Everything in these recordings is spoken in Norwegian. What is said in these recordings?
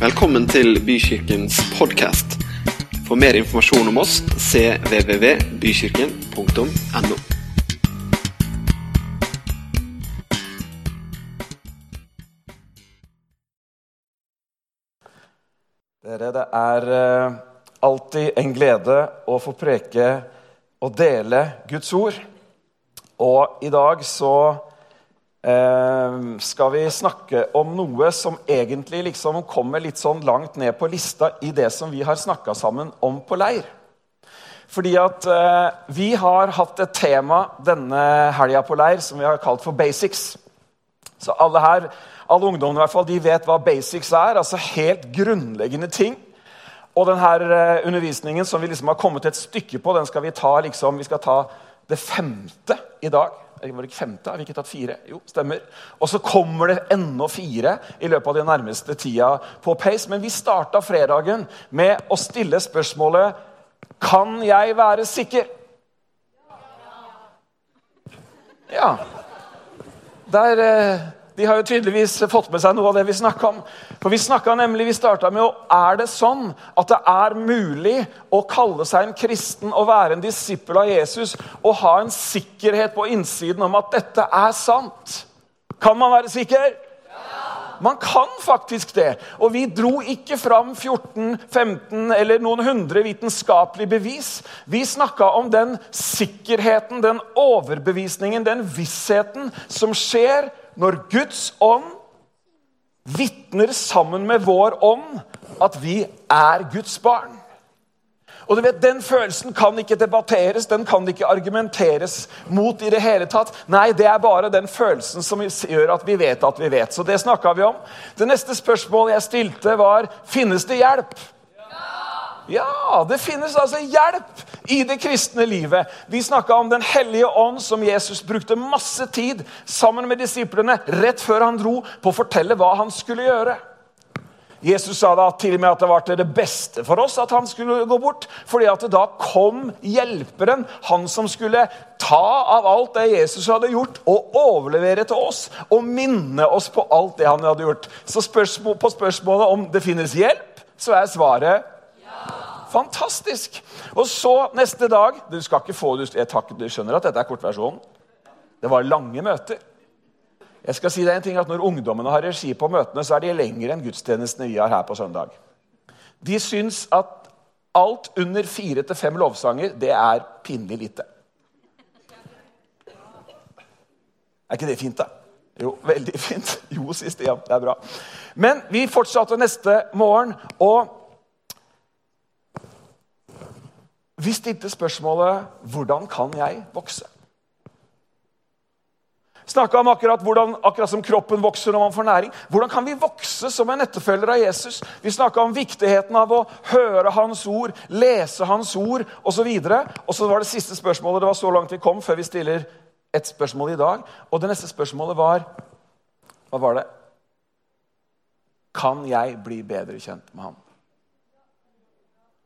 Velkommen til Bykirkens podkast. For mer informasjon om oss cvvvbykirken.no. Dere, det er eh, alltid en glede å få preke og dele Guds ord. Og i dag så skal vi snakke om noe som egentlig liksom kommer litt sånn langt ned på lista i det som vi har snakka sammen om på leir. Fordi at eh, vi har hatt et tema denne helga på leir som vi har kalt for basics. Så alle her, alle ungdommene i hvert fall, de vet hva basics er. altså Helt grunnleggende ting. Og denne eh, undervisningen som vi liksom har kommet et stykke på, den skal vi ta liksom, vi skal ta det femte i dag. Var det ikke femte? Har vi ikke tatt fire? Jo, stemmer. Og så kommer det enda fire i løpet av den nærmeste tida på Pace. Men vi starta fredagen med å stille spørsmålet Kan jeg være sikker? Ja. Der, eh, de har jo tydeligvis fått med seg noe av det vi snakka om. For Vi snakka nemlig, vi starta med og Er det sånn at det er mulig å kalle seg en kristen og være en disippel av Jesus og ha en sikkerhet på innsiden om at dette er sant? Kan man være sikker? Man kan faktisk det. Og vi dro ikke fram 14, 15 eller noen hundre vitenskapelige bevis. Vi snakka om den sikkerheten, den overbevisningen, den vissheten som skjer når Guds ånd vitner sammen med vår ånd at vi er Guds barn. Og du vet, Den følelsen kan ikke debatteres, den kan ikke argumenteres mot. i det hele tatt. Nei, det er bare den følelsen som gjør at vi vet at vi vet. Så det snakka vi om. Det neste spørsmålet jeg stilte, var finnes det hjelp. Ja, det finnes altså hjelp i det kristne livet. Vi snakka om Den hellige ånd, som Jesus brukte masse tid sammen med disiplene rett før han dro, på å fortelle hva han skulle gjøre. Jesus sa da til og med at det var til det beste for oss at han skulle gå bort. fordi at da kom hjelperen, han som skulle ta av alt det Jesus hadde gjort, og overlevere til oss og minne oss på alt det han hadde gjort. Så spørsmål, på spørsmålet om det finnes hjelp, så er svaret Fantastisk! Og så neste dag Du skal ikke få, du, tar, du skjønner at dette er kortversjonen? Det var lange møter. Jeg skal si deg en ting at Når ungdommene har regi på møtene, så er de lengre enn gudstjenestene vi har her på søndag. De syns at alt under fire til fem lovsanger, det er pinlig lite. Er ikke det fint, da? Jo, veldig fint. Jo, sier Stian. Det er bra. Men vi fortsatte neste morgen, og vi stilte spørsmålet 'Hvordan kan jeg vokse?' Snakka om akkurat, hvordan, akkurat som kroppen vokser når man får næring. Hvordan kan vi vokse som en etterfølger av Jesus? Vi snakka om viktigheten av å høre hans ord, lese hans ord osv. Og så var det siste spørsmålet. Det var så langt vi kom før vi stiller et spørsmål i dag. Og det neste spørsmålet var Hva var det? Kan jeg bli bedre kjent med han?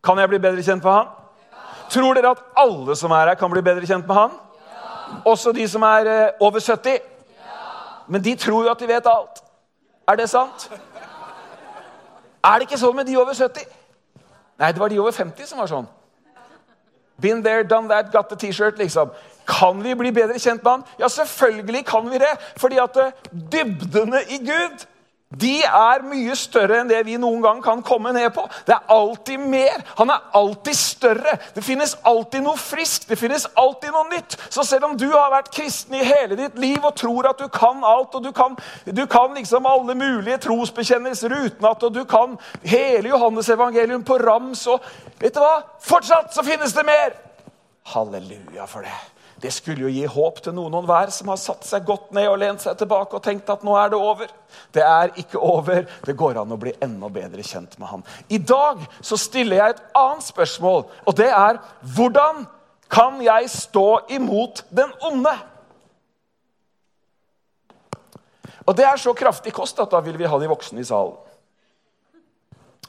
Kan jeg bli bedre kjent med han? Tror dere at alle som er her, kan bli bedre kjent med han? Ja. Også de som er eh, over 70? Ja. Men de tror jo at de vet alt. Er det sant? Er det ikke sånn med de over 70? Nei, det var de over 50 som var sånn. Been there, done that, got the T-shirt, liksom. Kan vi bli bedre kjent med han? Ja, selvfølgelig kan vi det. Fordi at eh, dybdene i Gud de er mye større enn det vi noen gang kan komme ned på. Det er alltid mer. Han er alltid større. Det finnes alltid noe friskt. Det finnes alltid noe nytt. Så selv om du har vært kristen i hele ditt liv og tror at du kan alt, og du kan, du kan liksom alle mulige trosbekjennelser utenat, og du kan hele Johannes evangelium på rams og Vet du hva? Fortsatt så finnes det mer! Halleluja for det. Det skulle jo gi håp til noen og hver som har satt seg godt ned og lent seg tilbake og tenkt at nå er det over. Det er ikke over. Det går an å bli enda bedre kjent med han. I dag så stiller jeg et annet spørsmål, og det er hvordan kan jeg stå imot den onde? Og Det er så kraftig kost at da vil vi ha de voksne i salen.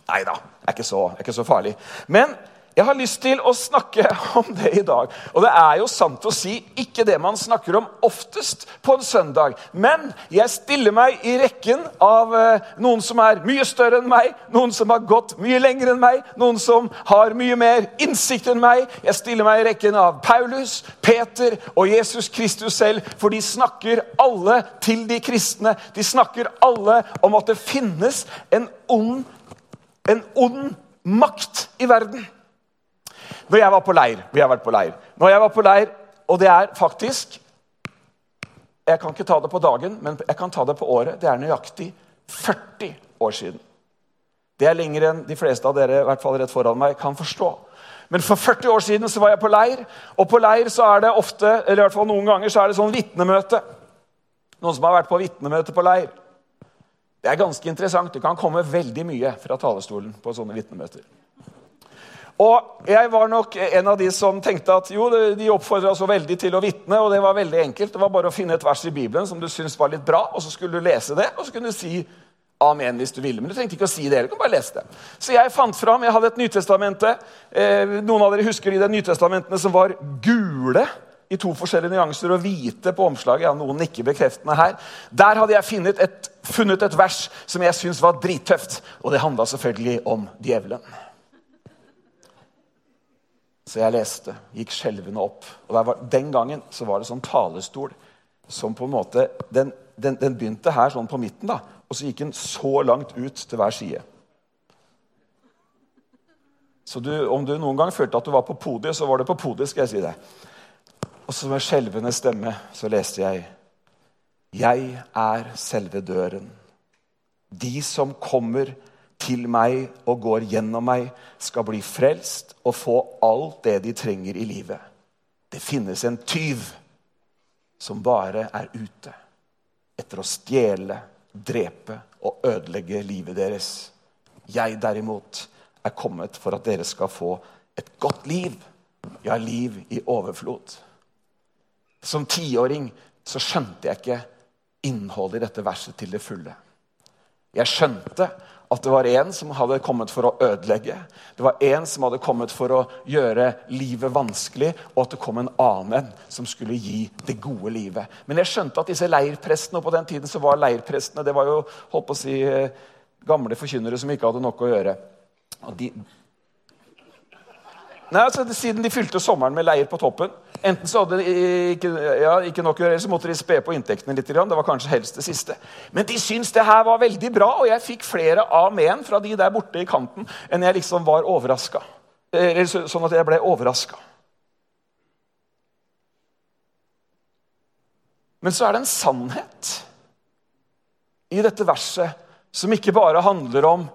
Nei da, det er ikke så, farlig. Men jeg har lyst til å snakke om det i dag. Og det er jo sant å si ikke det man snakker om oftest på en søndag. Men jeg stiller meg i rekken av eh, noen som er mye større enn meg, noen som har gått mye lenger enn meg, noen som har mye mer innsikt enn meg. Jeg stiller meg i rekken av Paulus, Peter og Jesus Kristus selv, for de snakker alle til de kristne. De snakker alle om at det finnes en ond, en ond makt i verden. Når jeg var på leir Vi har vært på leir. Når jeg var på leir, og det er faktisk Jeg kan ikke ta det på dagen, men jeg kan ta det på året. Det er nøyaktig 40 år siden. Det er lenger enn de fleste av dere i hvert fall rett foran meg, kan forstå. Men for 40 år siden så var jeg på leir, og på leir så er det ofte, eller i hvert fall noen ganger så er det sånn vitnemøte. Noen som har vært på vitnemøte på leir. Det er ganske interessant. Det kan komme veldig mye fra talerstolen på sånne vitnemøter. Og Jeg var nok en av de som tenkte at jo, de oppfordra så veldig til å vitne. Og det var veldig enkelt. Det var bare å finne et vers i Bibelen som du syntes var litt bra, og så skulle du lese det, og så kunne du si amen hvis du ville. Men du trengte ikke å si det. Du kan bare lese det. Så jeg fant fram Jeg hadde et Nytestamente. Eh, noen av dere husker de det Nytestamentene som var gule i to forskjellige nyanser og hvite på omslaget. Ja, noen nikker bekreftende her. Der hadde jeg funnet et, funnet et vers som jeg syntes var drittøft. Og det handla selvfølgelig om djevelen. Så jeg leste, gikk skjelvende opp. Og var, Den gangen så var det sånn talestol som på en måte Den, den, den begynte her sånn på midten, da, og så gikk den så langt ut til hver side. Så du, om du noen gang følte at du var på podiet, så var det på podiet. skal jeg si det. Og så med skjelvende stemme så leste jeg Jeg er selve døren. De som kommer til meg og går gjennom meg, skal bli frelst og få alt det de trenger i livet. Det finnes en tyv som bare er ute etter å stjele, drepe og ødelegge livet deres. Jeg derimot er kommet for at dere skal få et godt liv. Ja, liv i overflod. Som tiåring så skjønte jeg ikke innholdet i dette verset til det fulle. Jeg skjønte at det var en som hadde kommet for å ødelegge. Det var en som hadde kommet for å gjøre livet vanskelig, og at det kom en annen som skulle gi det gode livet. Men jeg skjønte at disse leirprestene, og på den tiden så var leirprestene det var jo holdt på å si, eh, gamle forkynnere som ikke hadde nok å gjøre. Og de, Nei, altså, Siden de fylte sommeren med leir på toppen Enten så hadde de ikke, ja, ikke nok å gjøre, eller så måtte de spe på inntektene litt. Det var kanskje helst det siste. Men de syntes det her var veldig bra, og jeg fikk flere amen fra de der borte i kanten enn jeg liksom var overraska. Sånn at jeg ble overraska. Men så er det en sannhet i dette verset som ikke bare handler om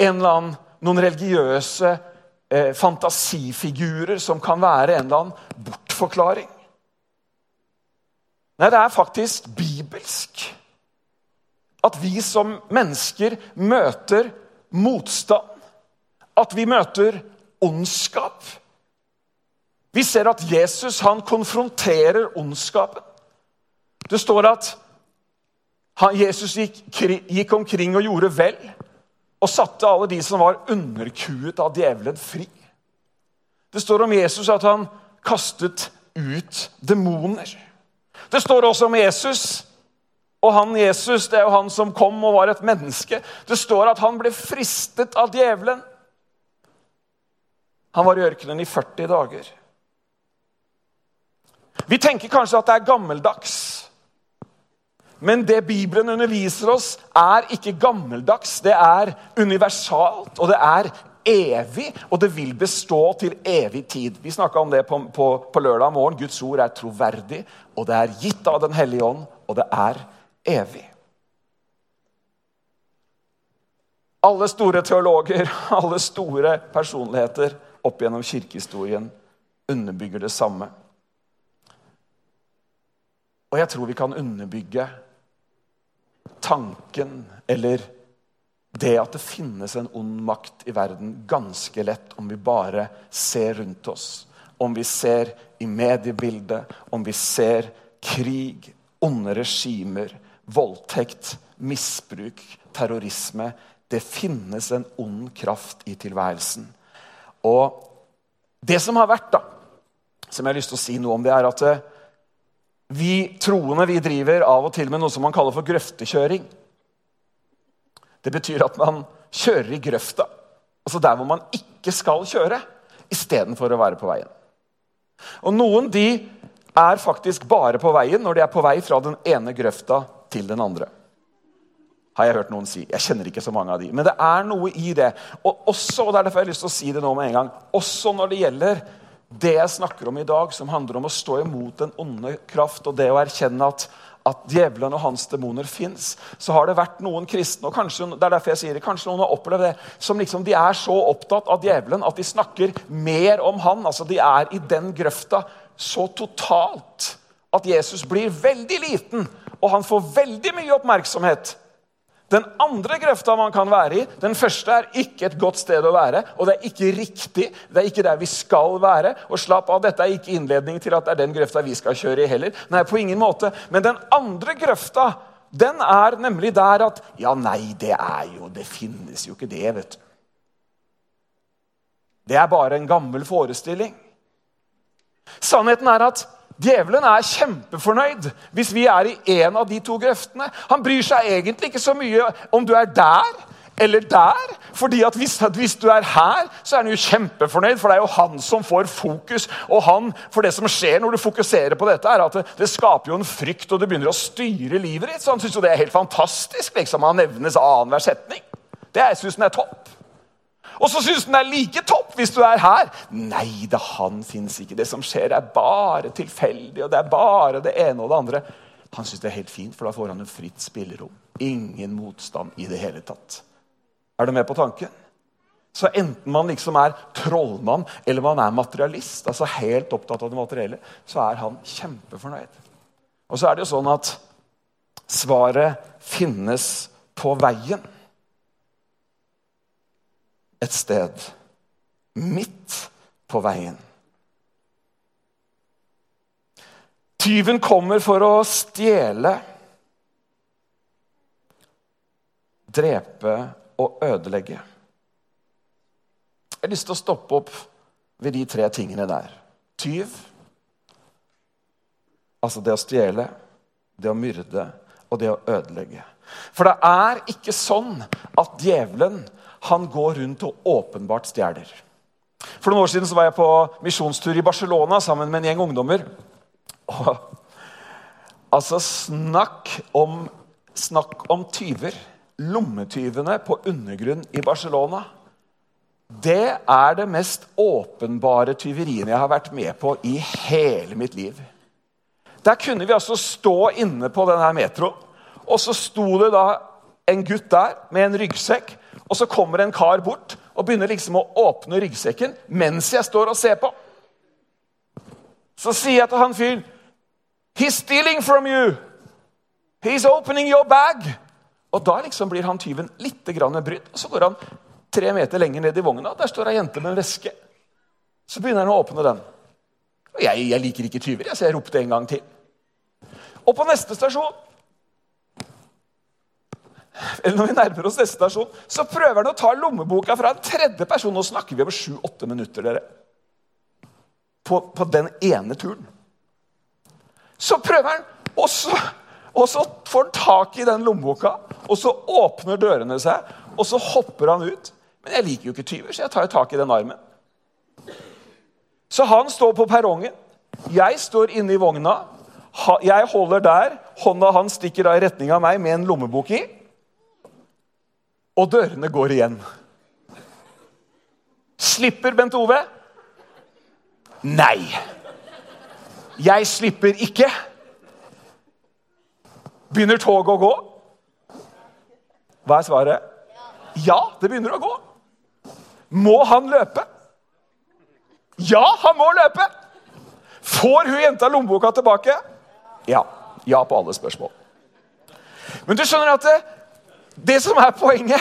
en eller annen, noen religiøse eh, fantasifigurer som kan være en eller annen bortforklaring. Nei, det er faktisk bibelsk. At vi som mennesker møter motstand. At vi møter ondskap. Vi ser at Jesus han konfronterer ondskapen. Det står at Jesus gikk, gikk omkring og gjorde vel og satte alle de som var underkuet av djevelen, fri. Det står om Jesus at han kastet ut demoner. Det står også om Jesus. Og han Jesus det er jo han som kom og var et menneske. Det står at han ble fristet av djevelen. Han var i ørkenen i 40 dager. Vi tenker kanskje at det er gammeldags. Men det Bibelen underviser oss, er ikke gammeldags. Det er universalt, og det er evig, og det vil bestå til evig tid. Vi snakka om det på, på, på, lørdag morgen. Guds ord er troverdig, og det er gitt av Den hellige ånd, og det er evig. Alle store teologer, alle store personligheter opp gjennom kirkehistorien underbygger det samme. Og jeg tror vi kan underbygge tanken eller det at det finnes en ond makt i verden, ganske lett om vi bare ser rundt oss. Om vi ser i mediebildet, om vi ser krig, onde regimer, voldtekt, misbruk, terrorisme. Det finnes en ond kraft i tilværelsen. Og Det som har vært, da, som jeg har lyst til å si noe om, det er at eh, vi troende vi driver av og til med noe som man kaller for grøftekjøring. Det betyr at man kjører i grøfta, altså der hvor man ikke skal kjøre, istedenfor å være på veien. Og Noen de er faktisk bare på veien når de er på vei fra den ene grøfta til den andre. Har jeg hørt noen si. Jeg kjenner ikke så mange av de. Men det er noe i det. Og også, og det er derfor jeg har lyst til å si det nå med en gang, også når det gjelder det jeg snakker om i dag, som handler om å stå imot den onde kraft og det å erkjenne at, at djevelen og hans demoner fins, så har det vært noen kristne og kanskje, det er derfor jeg sier det, kanskje noen har opplevd det, som liksom de er så opptatt av djevelen at de snakker mer om han. altså De er i den grøfta så totalt at Jesus blir veldig liten, og han får veldig mye oppmerksomhet. Den andre grøfta man kan være i, den første er ikke et godt sted å være. Og det er ikke riktig. Det er ikke der vi skal være. Og slapp av, dette er ikke innledning til at det er den grøfta vi skal kjøre i heller. Nei, på ingen måte. Men den andre grøfta, den er nemlig der at Ja, nei, det er jo Det finnes jo ikke det, vet du. Det er bare en gammel forestilling. Sannheten er at djevelen er kjempefornøyd hvis vi er i en av de to grøftene. Han bryr seg egentlig ikke så mye om du er der eller der. fordi at hvis, hvis, du er her, så er han jo kjempefornøyd, for det er jo han som får fokus. Og han, for det som skjer når du fokuserer på dette, er at det, det skaper jo en frykt, og du begynner å styre livet ditt. Så han syns jo det er helt fantastisk. liksom Han nevnes annenhver setning. Det syns han er topp. Og så syns den er like topp hvis du er her. Nei da, han fins ikke. Det som skjer, er bare tilfeldig, og det er bare det ene og det andre. Han syns det er helt fint, for da får han en fritt spillerom. Ingen motstand i det hele tatt. Er du med på tanken? Så enten man liksom er trollmann eller man er materialist, altså helt opptatt av det materielle, så er han kjempefornøyd. Og så er det jo sånn at svaret finnes på veien et sted midt på veien. Tyven kommer for å stjele, drepe og ødelegge. Jeg har lyst til å stoppe opp ved de tre tingene der. Tyv, altså det å stjele, det å myrde og det å ødelegge. For det er ikke sånn at djevelen han går rundt og åpenbart stjeler. For noen år siden var jeg på misjonstur i Barcelona sammen med en gjeng ungdommer. Og, altså, snakk om, snakk om tyver. Lommetyvene på undergrunn i Barcelona. Det er det mest åpenbare tyveriene jeg har vært med på i hele mitt liv. Der kunne vi altså stå inne på denne metroen, og så sto det da en gutt der med en ryggsekk og så kommer en kar bort og begynner liksom å åpne ryggsekken mens jeg står og ser på. Så sier jeg til han fyren He's stealing from you! He's opening your bag! Og da liksom blir han tyven litt brydd. Og så går han tre meter lenger ned i vogna. Der står ei jente med en veske. Så begynner han å åpne den. Og jeg, jeg liker ikke tyver, så jeg ropte en gang til. Og på neste stasjon eller når vi nærmer oss neste stasjon, så prøver han å ta lommeboka fra en tredje person. Nå snakker vi over sju-åtte minutter, dere. På, på, den ene turen. Så prøver han, og så, og så får han tak i den lommeboka. Og så åpner dørene seg, og så hopper han ut. Men jeg liker jo ikke tyver, så jeg tar tak i den armen. Så han står på perrongen. Jeg står inne i vogna. Jeg holder der. Hånda hans stikker da i retning av meg med en lommebok i og dørene går igjen. Slipper Bent Ove? Nei. Jeg slipper ikke. Begynner toget å gå? Hva er svaret? Ja, det begynner å gå. Må han løpe? Ja, han må løpe! Får hun jenta lommeboka tilbake? Ja. Ja på alle spørsmål. Men du skjønner at det, som er poenget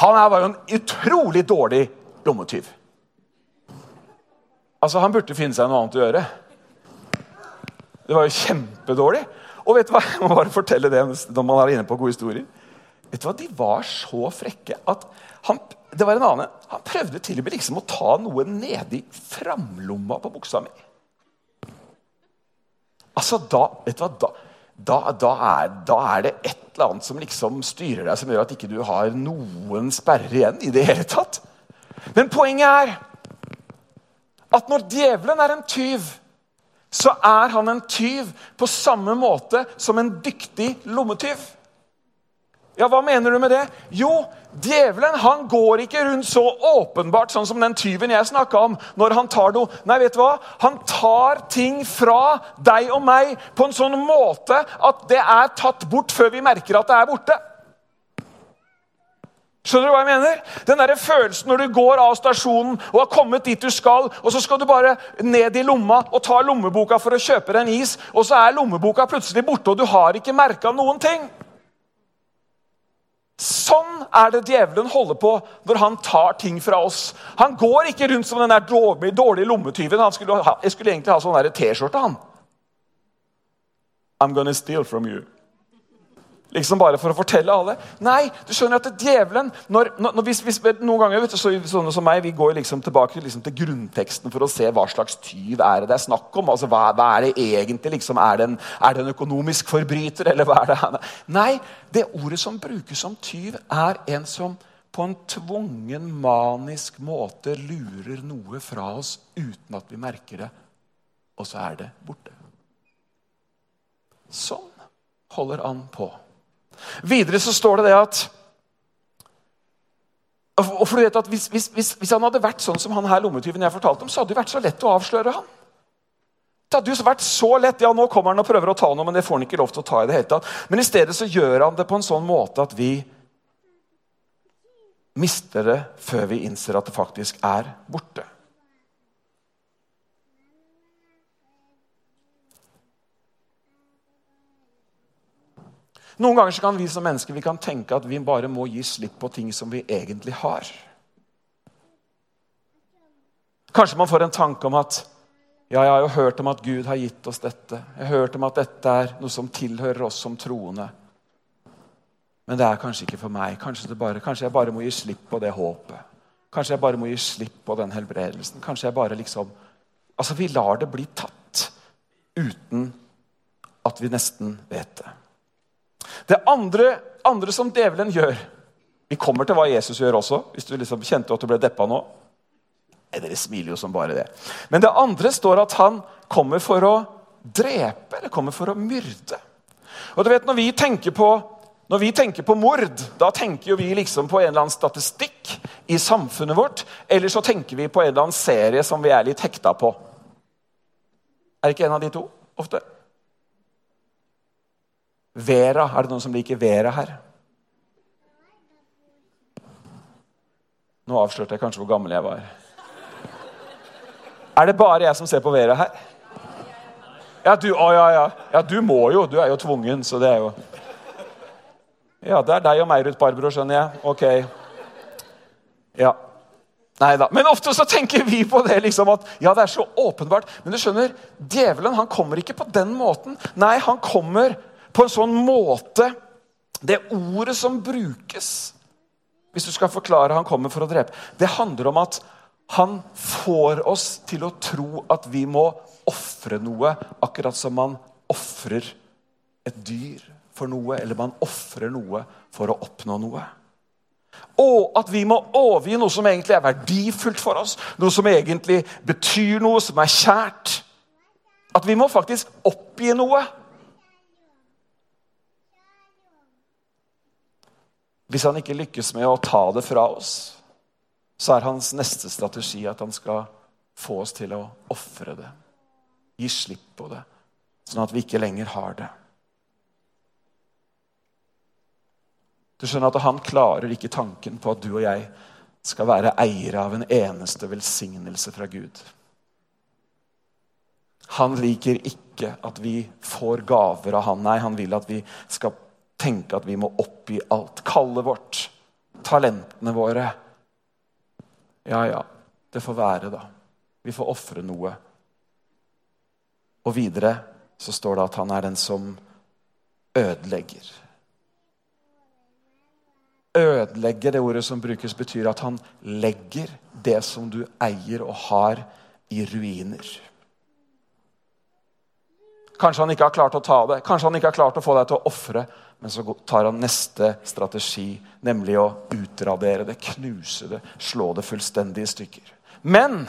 Han her var jo en utrolig dårlig lommetyv. Altså, Han burde finne seg noe annet å gjøre. Det var jo kjempedårlig. Og vet du hva? Jeg må bare fortelle det når man er inne på gode historier. vet du hva, De var så frekke at han, det var en annen, han prøvde til og med liksom å ta noe nedi framlomma på buksa mi. Altså, da, vet du hva, da, da, da, er, da, er, det et eller annet som liksom styrer deg, som gjør at ikke du har noen sperrer igjen i det hele tatt. Men poenget er at når djevelen er en tyv, så er han en tyv på samme måte som en dyktig lommetyv. Ja, Hva mener du med det? Jo, djevelen han går ikke rundt så åpenbart sånn som den tyven jeg snakka om. når Han tar noe. Nei, vet du hva? Han tar ting fra deg og meg på en sånn måte at det er tatt bort før vi merker at det er borte. Skjønner du hva jeg mener? Den der følelsen når du går av stasjonen og har kommet dit du skal, og så skal du bare ned i lomma og ta lommeboka for å kjøpe deg en is, og så er lommeboka plutselig borte, og du har ikke merka noen ting. Sånn er det djevelen holder på når han tar ting fra oss. Han går ikke rundt som den dårlige, dårlige lommetyven. Han skulle, ha, jeg skulle egentlig ha sånn T-skjorte. han. I'm gonna steal from you. Liksom bare for å fortelle alle. Nei, du skjønner at det djevelen når, når, hvis, hvis, Noen ganger vet du, så, sånne som meg, vi går liksom tilbake liksom, til grunnteksten for å se hva slags tyv er det det er snakk om. altså Hva, hva er det egentlig? Liksom, er, det en, er, det en, økonomisk forbryter, eller hva er det? Nei, det ordet som brukes som tyv, er en som på en tvungen, manisk måte lurer noe fra oss uten at vi merker det. Og så er det borte. Sånn holder han på. Videre så står det det at og for du vet at hvis, hvis, hvis, hvis, han hadde vært sånn som han her lommetyven jeg fortalte om, så hadde det vært så lett å avsløre han. Det hadde jo vært så lett. Ja, nå kommer han og prøver å ta noe, men det får han ikke lov til å ta i det hele tatt. Men i stedet så gjør han det på en sånn måte at vi mister det før vi innser at det faktisk er borte. Noen ganger kan vi som mennesker vi kan tenke at vi bare må gi slipp på ting som vi egentlig har. Kanskje man får en tanke om at ja, jeg har jo hørt om at Gud har gitt oss dette. Jeg har hørt om at dette er noe som tilhører oss som troende. Men det er kanskje ikke for meg. Kanskje, bare, kanskje, jeg bare må gi slipp på det håpet. Kanskje jeg bare må gi slipp på den helbredelsen. Kanskje jeg bare liksom Altså, vi lar det bli tatt uten at vi nesten vet det. Det andre, andre, som djevelen gjør Vi kommer til hva Jesus gjør også. Hvis du liksom kjente at du ble deppa nå. Dere smiler jo som bare det. Men det andre står at han kommer for å drepe eller kommer for å myrde. Og du vet, Når vi tenker på, vi tenker på mord, da tenker vi liksom på en eller annen statistikk i samfunnet vårt. Eller så tenker vi på en eller annen serie som vi er litt hekta på. Er det ikke en av de to ofte? Vera. Er det noen som liker Vera her? Nå avslørte jeg kanskje hvor gammel jeg var. Er det bare jeg som ser på Vera her? Ja, du, å, ja, ja. ja, du må jo. Du er jo tvungen, så det er jo Ja, det er deg og meg, Ruth Barbro, skjønner jeg. Ok. Ja. Nei da. Men ofte så tenker vi på det liksom at ja, det er så åpenbart. Men du skjønner, djevelen han kommer ikke på den måten. Nei, han kommer på en sånn måte Det ordet som brukes hvis du skal forklare han kommer for å drepe, det handler om at han får oss til å tro at vi må ofre noe, akkurat som man ofrer et dyr for noe, eller man ofrer noe for å oppnå noe. Og at vi må overgi noe som egentlig er verdifullt for oss, noe som egentlig betyr noe, som er kjært. At vi må faktisk oppgi noe Hvis han ikke lykkes med å ta det fra oss, så er hans neste strategi at han skal få oss til å ofre det. Gi slipp på det, sånn at vi ikke lenger har det. Du skjønner at Han klarer ikke tanken på at du og jeg skal være eiere av en eneste velsignelse fra Gud. Han liker ikke at vi får gaver av han. Nei, han vil at vi skal tenke at vi må oppgi alt. Kallet vårt, talentene våre. Ja, ja, det får være, da. Vi får ofre noe. Og videre så står det at han er den som ødelegger. Ødelegge, det ordet som brukes, betyr at han legger det som du eier og har, i ruiner. Kanskje han ikke har klart å ta det, kanskje han ikke har klart å få deg til å ofre. Men så tar han neste strategi, nemlig å utradere det, knuse det, slå det fullstendig i stykker. Men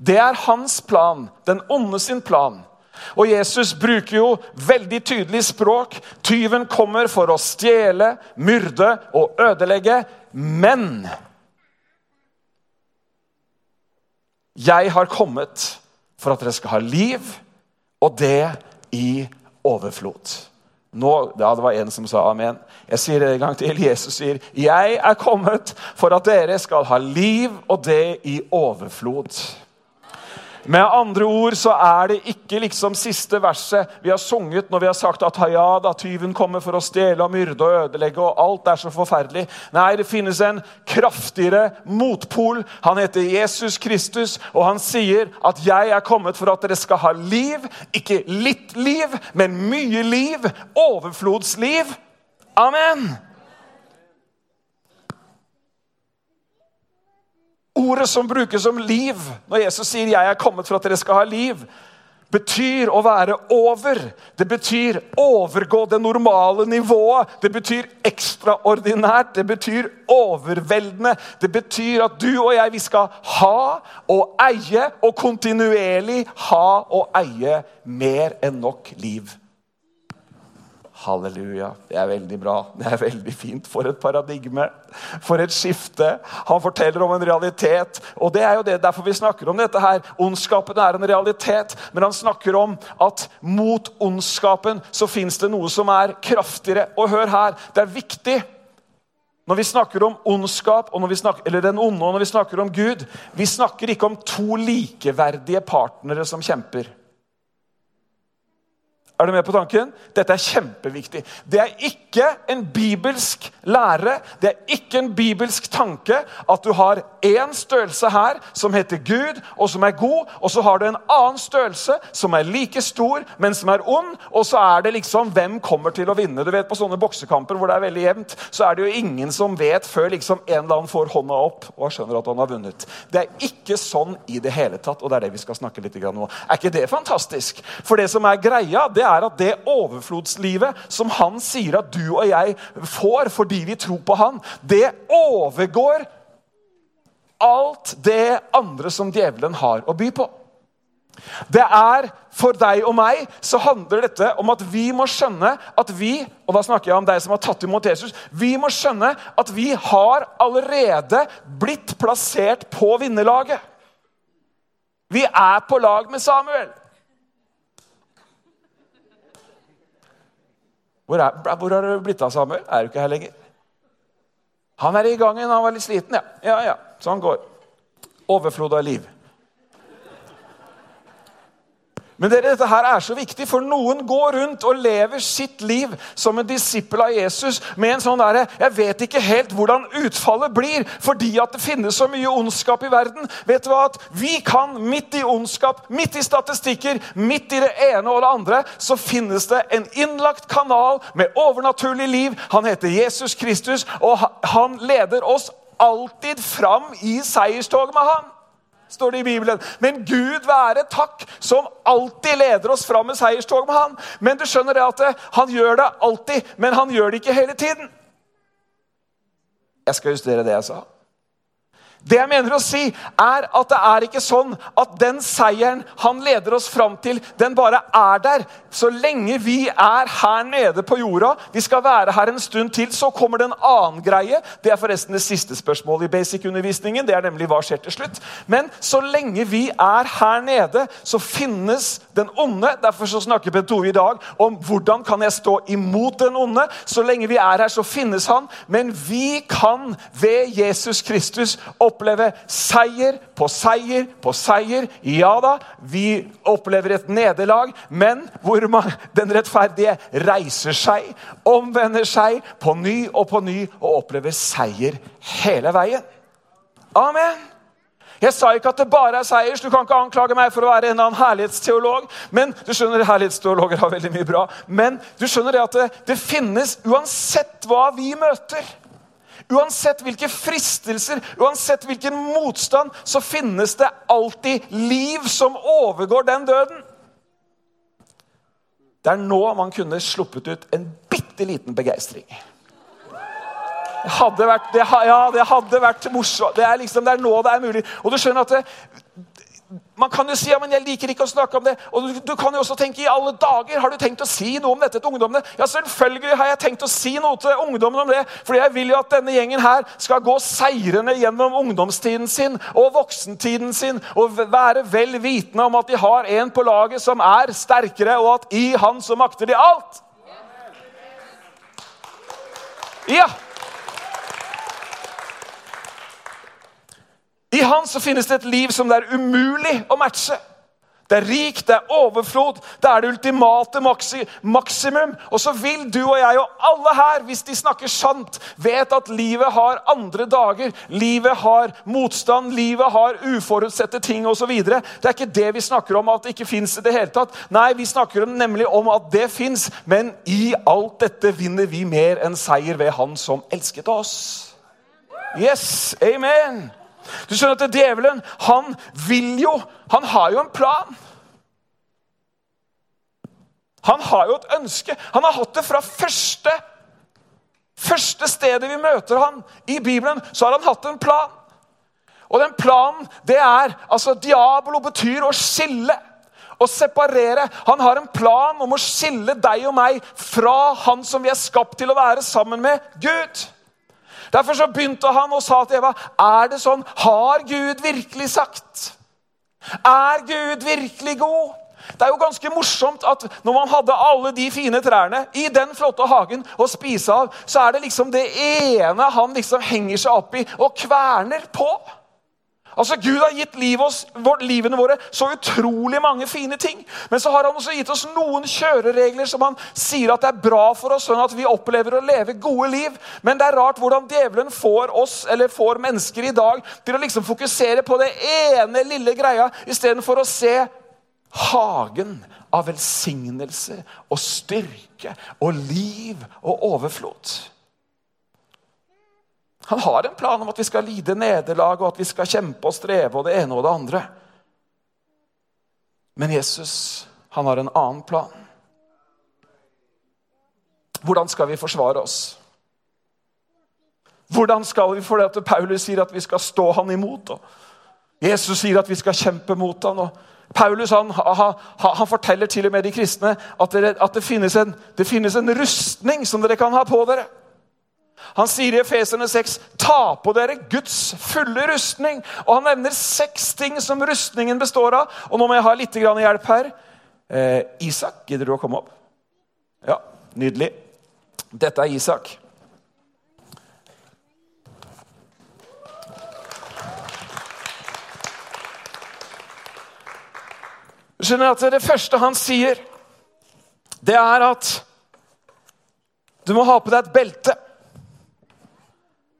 det er hans plan, den onde sin plan. Og Jesus bruker jo veldig tydelig språk. Tyven kommer for å stjele, myrde og ødelegge. Men jeg har kommet for at dere skal ha liv, og det i overflod. Nå, ja, Det var en som sa amen. Jeg sier det en gang til. Jesus sier, 'Jeg er kommet for at dere skal ha liv, og det i overflod'. Med andre ord så er det ikke liksom siste verset vi har sunget når vi har sagt at ja da, tyven kommer for å stjele og myrde og ødelegge, og alt er så forferdelig. Nei, det finnes en kraftigere motpol. Han heter Jesus Kristus, og han sier at 'jeg er kommet for at dere skal ha liv'. Ikke litt liv, men mye liv. Overflodsliv. Amen. Ordet som brukes om liv når Jesus sier 'jeg er kommet for at dere skal ha liv', betyr å være over. Det betyr overgå det normale nivået. Det betyr ekstraordinært. Det betyr overveldende. Det betyr at du og jeg vi skal ha og eie og kontinuerlig ha og eie mer enn nok liv. Halleluja. Det er veldig bra. Det er veldig fint. For et paradigme. For et skifte. Han forteller om en realitet. Og det er jo det, derfor vi snakker om dette her. Ondskapen er en realitet, men han snakker om at mot ondskapen så fins det noe som er kraftigere. Og hør her, det er viktig når vi snakker om ondskap snakker, eller den onde og når vi snakker om Gud Vi snakker ikke om to likeverdige partnere som kjemper. Er du med på tanken? Dette er kjempeviktig. Det er ikke en bibelsk lære, det er ikke en bibelsk tanke at du har én størrelse her som heter Gud, og som er god, og så har du en annen størrelse som er like stor, men som er ond, og så er det liksom hvem kommer til å vinne. Du vet På sånne boksekamper hvor det er veldig jevnt, så er det jo ingen som vet før liksom en eller annen får hånda opp og skjønner at han har vunnet. Det er ikke sånn i det hele tatt, og det er det vi skal snakke litt om nå. Er ikke det fantastisk? For det som er greia, det er at det overflodslivet som han sier at du og jeg får fordi vi tror på han, det overgår alt det andre som djevelen har å by på. Det er For deg og meg så handler dette om at vi må skjønne at vi og da snakker jeg om deg som har tatt imot Jesus, vi må skjønne at vi har allerede blitt plassert på vinnerlaget. Vi er på lag med Samuel. Hvor, er, hvor har det blitt av Samuel? Er du ikke her lenger? Han er i gangen. Han var litt sliten, ja. Ja, ja. Sånn går. Overflod av liv. Men dere, dette her er så viktig, for noen går rundt og lever sitt liv som en disippel av Jesus med en sånn derre Jeg vet ikke helt hvordan utfallet blir, fordi at det finnes så mye ondskap i verden. Vet du hva? At vi kan, midt i ondskap, midt i statistikker, midt i det ene og det andre, så finnes det en innlagt kanal med overnaturlig liv. Han heter Jesus Kristus, og han leder oss alltid fram i seierstoget med han står det i Bibelen. Men Gud være takk, som alltid leder oss fram med seierstog med han. Men du skjønner det at eh, han gjør det alltid, men han gjør det ikke hele tiden. Jeg skal justere det jeg sa. Det jeg mener å si, er at det er ikke sånn at den seieren han leder oss fram til, den bare er der. Så lenge vi er her nede på jorda, vi skal være her en stund til, så kommer det en annen greie. Det er forresten det siste spørsmålet i basic-undervisningen. Det er nemlig hva skjer til slutt. Men så lenge vi er her nede, så finnes den onde. Derfor så snakker Bent Ove i dag om hvordan kan jeg stå imot den onde. Så lenge vi er her, så finnes han. Men vi kan ved Jesus Kristus opp oppleve seier på seier på seier. Ja da, vi opplever et nederlag, men hvor man, den rettferdige reiser seg, omvender seg på ny og på ny og opplever seier hele veien. Amen. Jeg sa ikke at det bare er seier, du kan ikke anklage meg for å være en annen herlighetsteolog. Men du skjønner, Herlighetsteologer har veldig mye bra. Men du skjønner det at det, det finnes, uansett hva vi møter Uansett hvilke fristelser, uansett hvilken motstand, så finnes det alltid liv som overgår den døden. Det er nå man kunne sluppet ut en bitte liten begeistring. Det hadde vært, det, ja, det hadde vært morsomt. Det liksom, det er nå det er mulig. Og du skjønner at man kan jo si ja, men jeg liker ikke å snakke om det. Og du, du, kan jo også tenke i alle dager, har du tenkt å si noe om dette til ungdommene? Ja, selvfølgelig har jeg tenkt å si noe til ungdommene om det. fordi jeg vil jo at denne gjengen her skal gå seirende gjennom ungdomstiden sin og voksentiden sin og være vel vitende om at de har en på laget som er sterkere, og at i han så makter de alt. Ja. I Han så finnes det et liv som det er umulig å matche. Det er rikt, det er overflod, det er det ultimate maksi maksimum. Og så vil du og jeg og alle her, hvis de snakker sant, vet at livet har andre dager. Livet har motstand, livet har uforutsette ting osv. Det er ikke det vi snakker om at det ikke fins i det hele tatt. Nei, vi snakker nemlig om at det fins, men i alt dette vinner vi mer enn seier ved Han som elsket oss. Yes, amen. Du skjønner at Djevelen han vil jo Han har jo en plan. Han har jo et ønske. Han har hatt det fra første, første stedet vi møter han i Bibelen. Så har han hatt en plan. Og den planen, det er altså Diablo betyr å skille. Å separere. Han har en plan om å skille deg og meg fra han som vi er skapt til å være sammen med, Gud. Derfor så begynte han og sa til Eva er det sånn, Har Gud virkelig sagt? Er Gud virkelig god? Det er jo ganske morsomt at når man hadde alle de fine trærne i den flotte hagen å spise av, så er det liksom det ene han liksom henger seg opp i og kverner på. Altså, Gud har gitt liv oss, livene våre så utrolig mange fine ting. Men så har han også gitt oss noen kjøreregler som han sier at det er bra for oss, sånn at vi opplever å leve gode liv. Men det er rart hvordan djevelen får oss, eller får mennesker i dag til å liksom fokusere på det ene lille greia istedenfor å se hagen av velsignelse og styrke og liv og overflod. Han har en plan om at vi skal lide nederlag, og at vi skal kjempe og streve og det ene og det andre. Men Jesus, han har en annen plan. Hvordan skal vi forsvare oss? Hvordan skal vi, for at Paulus sier at vi skal stå han imot. Og Jesus sier at vi skal kjempe mot han, og Paulus han, han, han forteller til og med de kristne at, det, at det, finnes en, det finnes en rustning som dere kan ha på dere. Han sier i Efeserne 6.: Ta på dere Guds fulle rustning. Og Han nevner seks ting som rustningen består av. Og nå må jeg ha litt hjelp her. Eh, Isak, gidder du å komme opp? Ja, nydelig. Dette er Isak. Du skjønner at Det første han sier, det er at du må ha på deg et belte.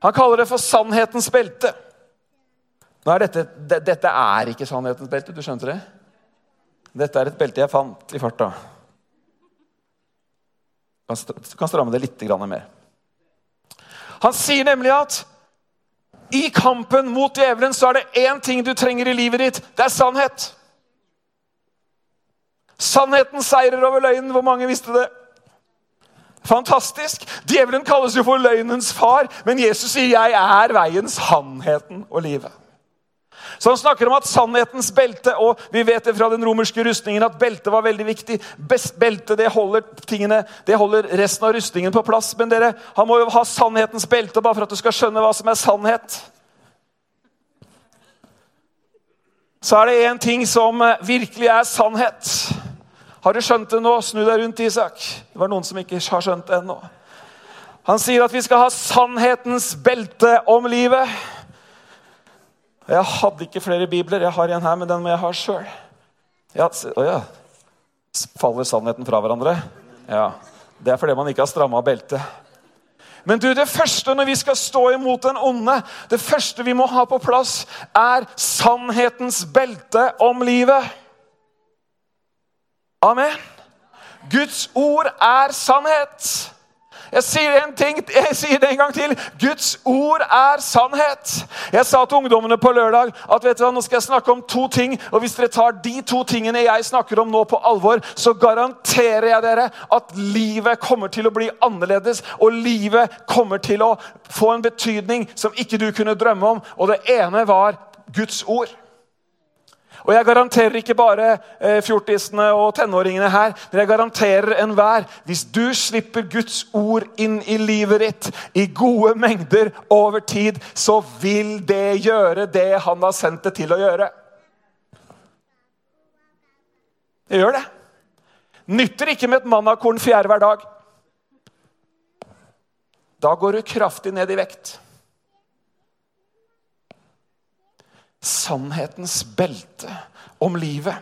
Han kaller det for sannhetens belte. Er dette, dette er ikke sannhetens belte, du skjønte det? Dette er et belte jeg fant i farta. Du kan stramme det litt mer. Han sier nemlig at i kampen mot djevelen så er det én ting du trenger i livet ditt. Det er sannhet. Sannheten seirer over løgnen. Hvor mange visste det? Fantastisk! Djevelen kalles jo for løgnens far, men Jesus sier 'jeg er veien, sannheten og livet'. Så Han snakker om at sannhetens belte og Vi vet det fra den romerske rustningen at beltet var veldig viktig. Beltet det holder tingene, det holder resten av rustningen på plass. Men dere, han må jo ha sannhetens belte bare for at du skal skjønne hva som er sannhet. Så er det én ting som eh, virkelig er sannhet. Har du skjønt det nå? Snu deg rundt, Isak. Det var noen som ikke har skjønt det ennå. Han sier at vi skal ha sannhetens belte om livet. Jeg hadde ikke flere bibler. Jeg har en her, men den må jeg ha sjøl. Ja, ja. Faller sannheten fra hverandre? Ja. Det er fordi man ikke har stramma beltet. Men du, det første når vi skal stå imot den onde, det første vi må ha på plass, er sannhetens belte om livet. Amen. Guds ord er sannhet. Jeg sier, en ting, jeg sier det en gang til. Guds ord er sannhet. Jeg sa til ungdommene på lørdag at vet du hva, nå skal jeg snakke om to ting. og Hvis dere tar de to tingene jeg snakker om nå på alvor, så garanterer jeg dere at livet kommer til å bli annerledes. Og livet kommer til å få en betydning som ikke du kunne drømme om. Og det ene var Guds ord. Og jeg garanterer ikke bare eh, fjortisene og tenåringene her, men jeg garanterer enhver hvis du slipper Guds ord inn i livet ditt i gode mengder over tid, så vil det gjøre det han har sendt det til å gjøre. Det gjør det. Nytter ikke med et mannakorn fjerde hver dag. Da går du kraftig ned i vekt. Sannhetens belte om livet.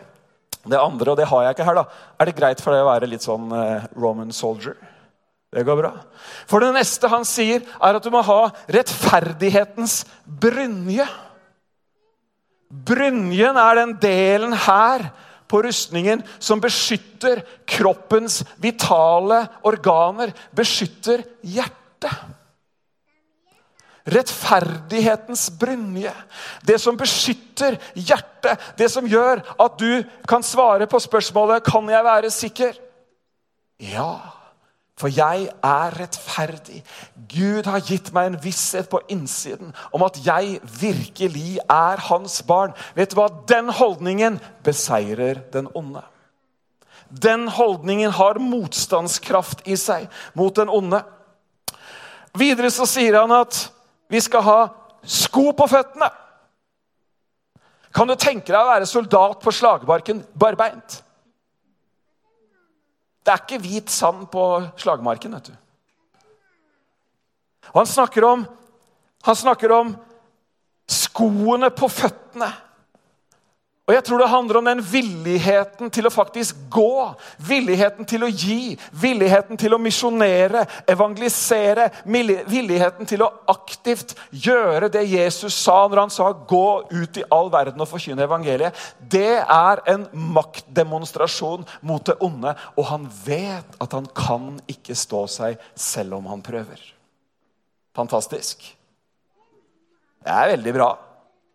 Det andre, og det har jeg ikke her, da. Er det greit for deg å være litt sånn eh, Roman soldier? Det går bra. For det neste han sier, er at du må ha rettferdighetens brynje. Brynjen er den delen her på rustningen som beskytter kroppens vitale organer, beskytter hjertet. Rettferdighetens brynje. Det som beskytter hjertet. Det som gjør at du kan svare på spørsmålet 'Kan jeg være sikker?' Ja, for jeg er rettferdig. Gud har gitt meg en visshet på innsiden om at jeg virkelig er hans barn. Vet du hva? Den holdningen beseirer den onde. Den holdningen har motstandskraft i seg mot den onde. Videre så sier han at vi skal ha sko på føttene. Kan du tenke deg å være soldat på slagmarken barbeint? Det er ikke hvit sand på slagmarken, vet du. Og han snakker om, han snakker om skoene på føttene. Og jeg tror det handler om den villigheten til å faktisk gå, villigheten til å gi, villigheten til å misjonere, evangelisere, villigheten til å aktivt gjøre det Jesus sa når han sa 'gå ut i all verden og forkynne evangeliet'. Det er en maktdemonstrasjon mot det onde, og han vet at han kan ikke stå seg selv om han prøver. Fantastisk. Det er veldig bra.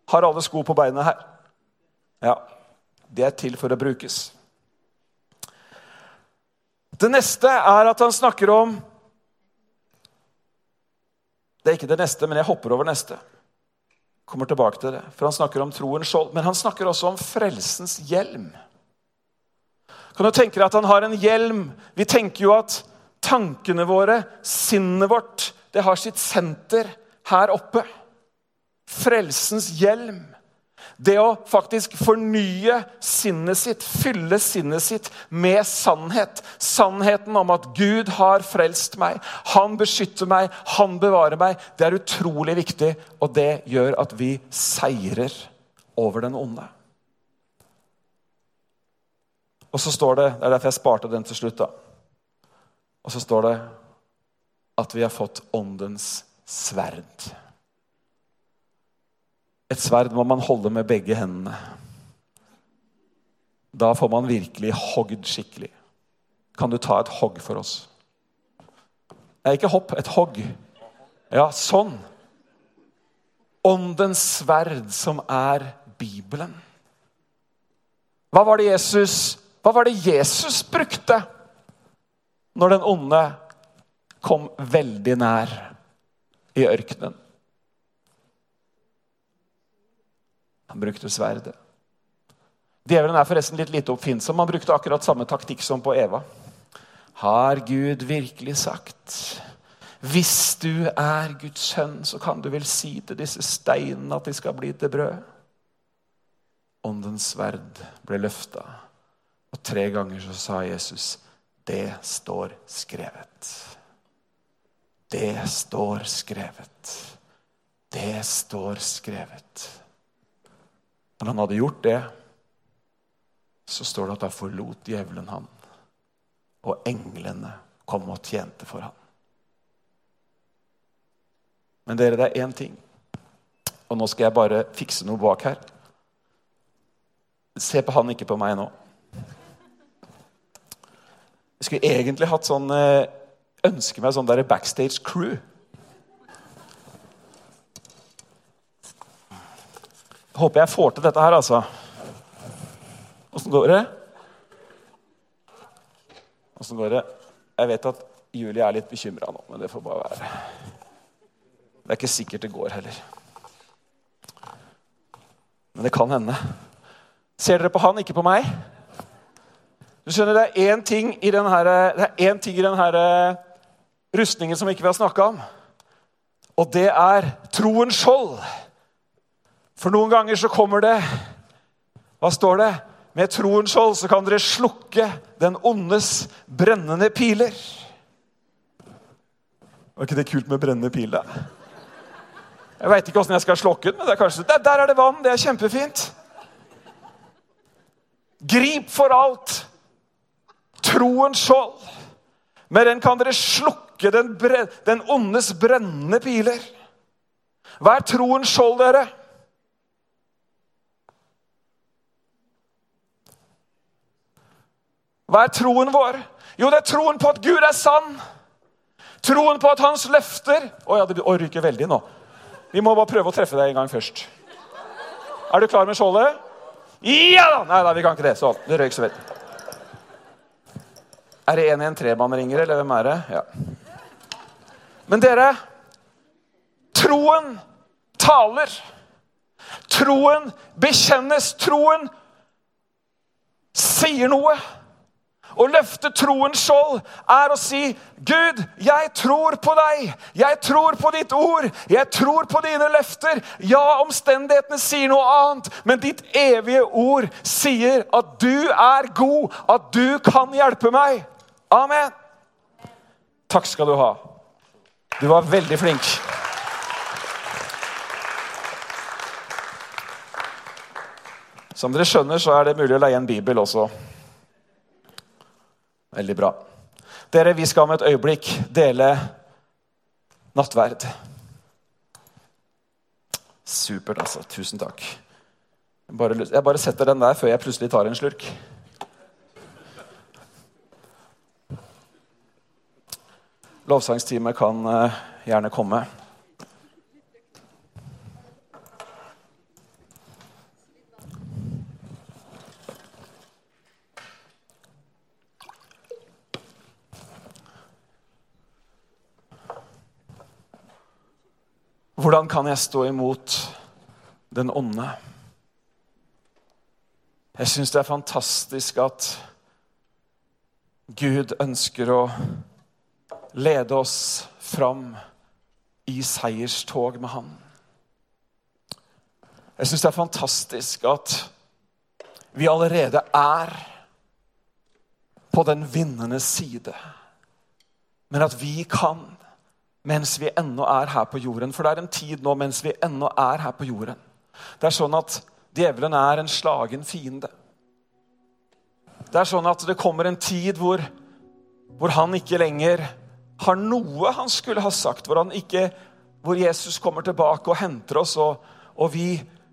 Har alle sko på beina her? Ja, det er til for å brukes. Det neste er at han snakker om Det er ikke det neste, men jeg hopper over neste. Kommer tilbake til det, For han snakker om troens skjold. Men han snakker også om frelsens hjelm. Kan du tenke deg at han har en hjelm? Vi tenker jo at tankene våre, sinnet vårt, det har sitt senter her oppe. Frelsens hjelm. Det å faktisk fornye sinnet sitt, fylle sinnet sitt med sannhet. Sannheten om at Gud har frelst meg, han beskytter meg, han bevarer meg. Det er utrolig viktig, og det gjør at vi seirer over den onde. Og så står det Det er derfor jeg sparte den til slutt. da. Og så står det at vi har fått åndens sverd. Et sverd må man holde med begge hendene. Da får man virkelig hogd skikkelig. Kan du ta et hogg for oss? Nei, ikke hopp. Et hogg. Ja, sånn. Åndens sverd, som er Bibelen. Hva var det Jesus, hva var det Jesus brukte når den onde kom veldig nær i ørkenen? Han brukte sverdet. Djevelen er forresten litt lite oppfinnsom. Han brukte akkurat samme taktikk som på Eva. Har Gud virkelig sagt Hvis du er Guds sønn, så kan du vel si til disse steinene at de skal bli til brød? Åndens sverd ble løfta, og tre ganger så sa Jesus, det står skrevet. Det står skrevet. Det står skrevet. Når han hadde gjort det, så står det at da forlot djevelen han. Og englene kom og tjente for han. Men dere, det er én ting. Og nå skal jeg bare fikse noe bak her. Se på han, ikke på meg nå. Jeg skulle egentlig hatt sånn Ønske meg sånn der backstage crew. Håper jeg får til dette her, altså. Åssen går det? Åssen går det? Jeg vet at Julie er litt bekymra nå, men det får bare være. Det er ikke sikkert det går heller. Men det kan hende. Ser dere på han, ikke på meg? Du skjønner, Det er én ting i denne, det eh, rustningen som ikke vi har snakka om. Og det er troens skjold. For noen ganger så kommer det Hva står det? Med troens skjold så kan dere slukke den ondes brennende piler. Var ikke det kult med brennende pil, da? Jeg veit ikke åssen jeg skal slokke den, men det er kanskje, der, der er det vann. Det er kjempefint. Grip for alt troens skjold. Med den kan dere slukke den, den ondes brennende piler. Hva er troens skjold, dere? Hva er troen vår? Jo, det er troen på at Gud er sann. Troen på at hans løfter Å det ryker veldig nå. Vi må bare prøve å treffe deg en gang først. Er du klar med skjoldet? Ja da! Nei, da, vi kan ikke det. Sånn. Det røyk så veldig. Er det en i en trebanneringer, eller hvem er det? Ja. Men dere Troen taler. Troen bekjennes. Troen sier noe. Å løfte troens skjold er å si, 'Gud, jeg tror på deg. Jeg tror på ditt ord. Jeg tror på dine løfter.' Ja, omstendighetene sier noe annet, men ditt evige ord sier at du er god, at du kan hjelpe meg. Amen. Takk skal du ha. Du var veldig flink. Som dere skjønner, så er det mulig å leie en bibel også. Veldig bra. Dere, vi skal om et øyeblikk dele nattverd. Supert, altså. Tusen takk. Jeg bare, setter den der før jeg plutselig tar en slurk. Lovsangsteamet kan uh, gjerne komme. Hvordan kan jeg stå imot den onde? Jeg syns det er fantastisk at Gud ønsker å lede oss fram i seierstog med Han. Jeg syns det er fantastisk at vi allerede er på den vinnende side, men at vi kan mens vi ennå er her på jorden. For det er en tid nå mens vi ennå er her på jorden. Det er sånn at djevelen er en slagen fiende. Det er sånn at det kommer en tid hvor, hvor han ikke lenger har noe han skulle ha sagt. Hvor, ikke, hvor Jesus kommer tilbake og henter oss, og, og vi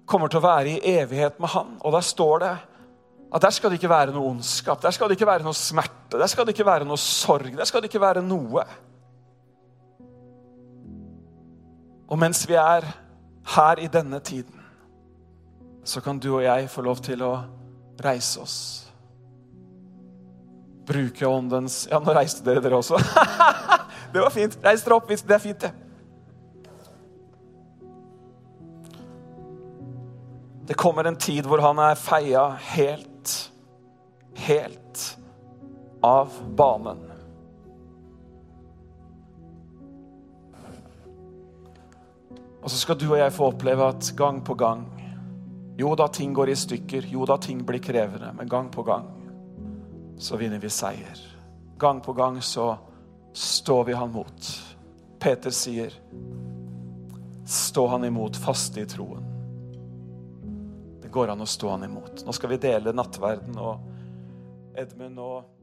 kommer til å være i evighet med han. Og der står det at der skal det ikke være noe ondskap, der skal det ikke være noe smerte, der skal det ikke være noe sorg, der skal det ikke være noe. Og mens vi er her i denne tiden, så kan du og jeg få lov til å reise oss. Bruke åndens Ja, nå reiste dere dere også. det var fint. Reis dere opp hvis det er fint, det. Det kommer en tid hvor han er feia helt, helt av banen. Og så skal du og jeg få oppleve at gang på gang Jo da, ting går i stykker. Jo da, ting blir krevende. Men gang på gang så vinner vi seier. Gang på gang så står vi han mot. Peter sier, stå han imot, faste i troen. Det går an å stå han imot. Nå skal vi dele nattverden, og Edmund og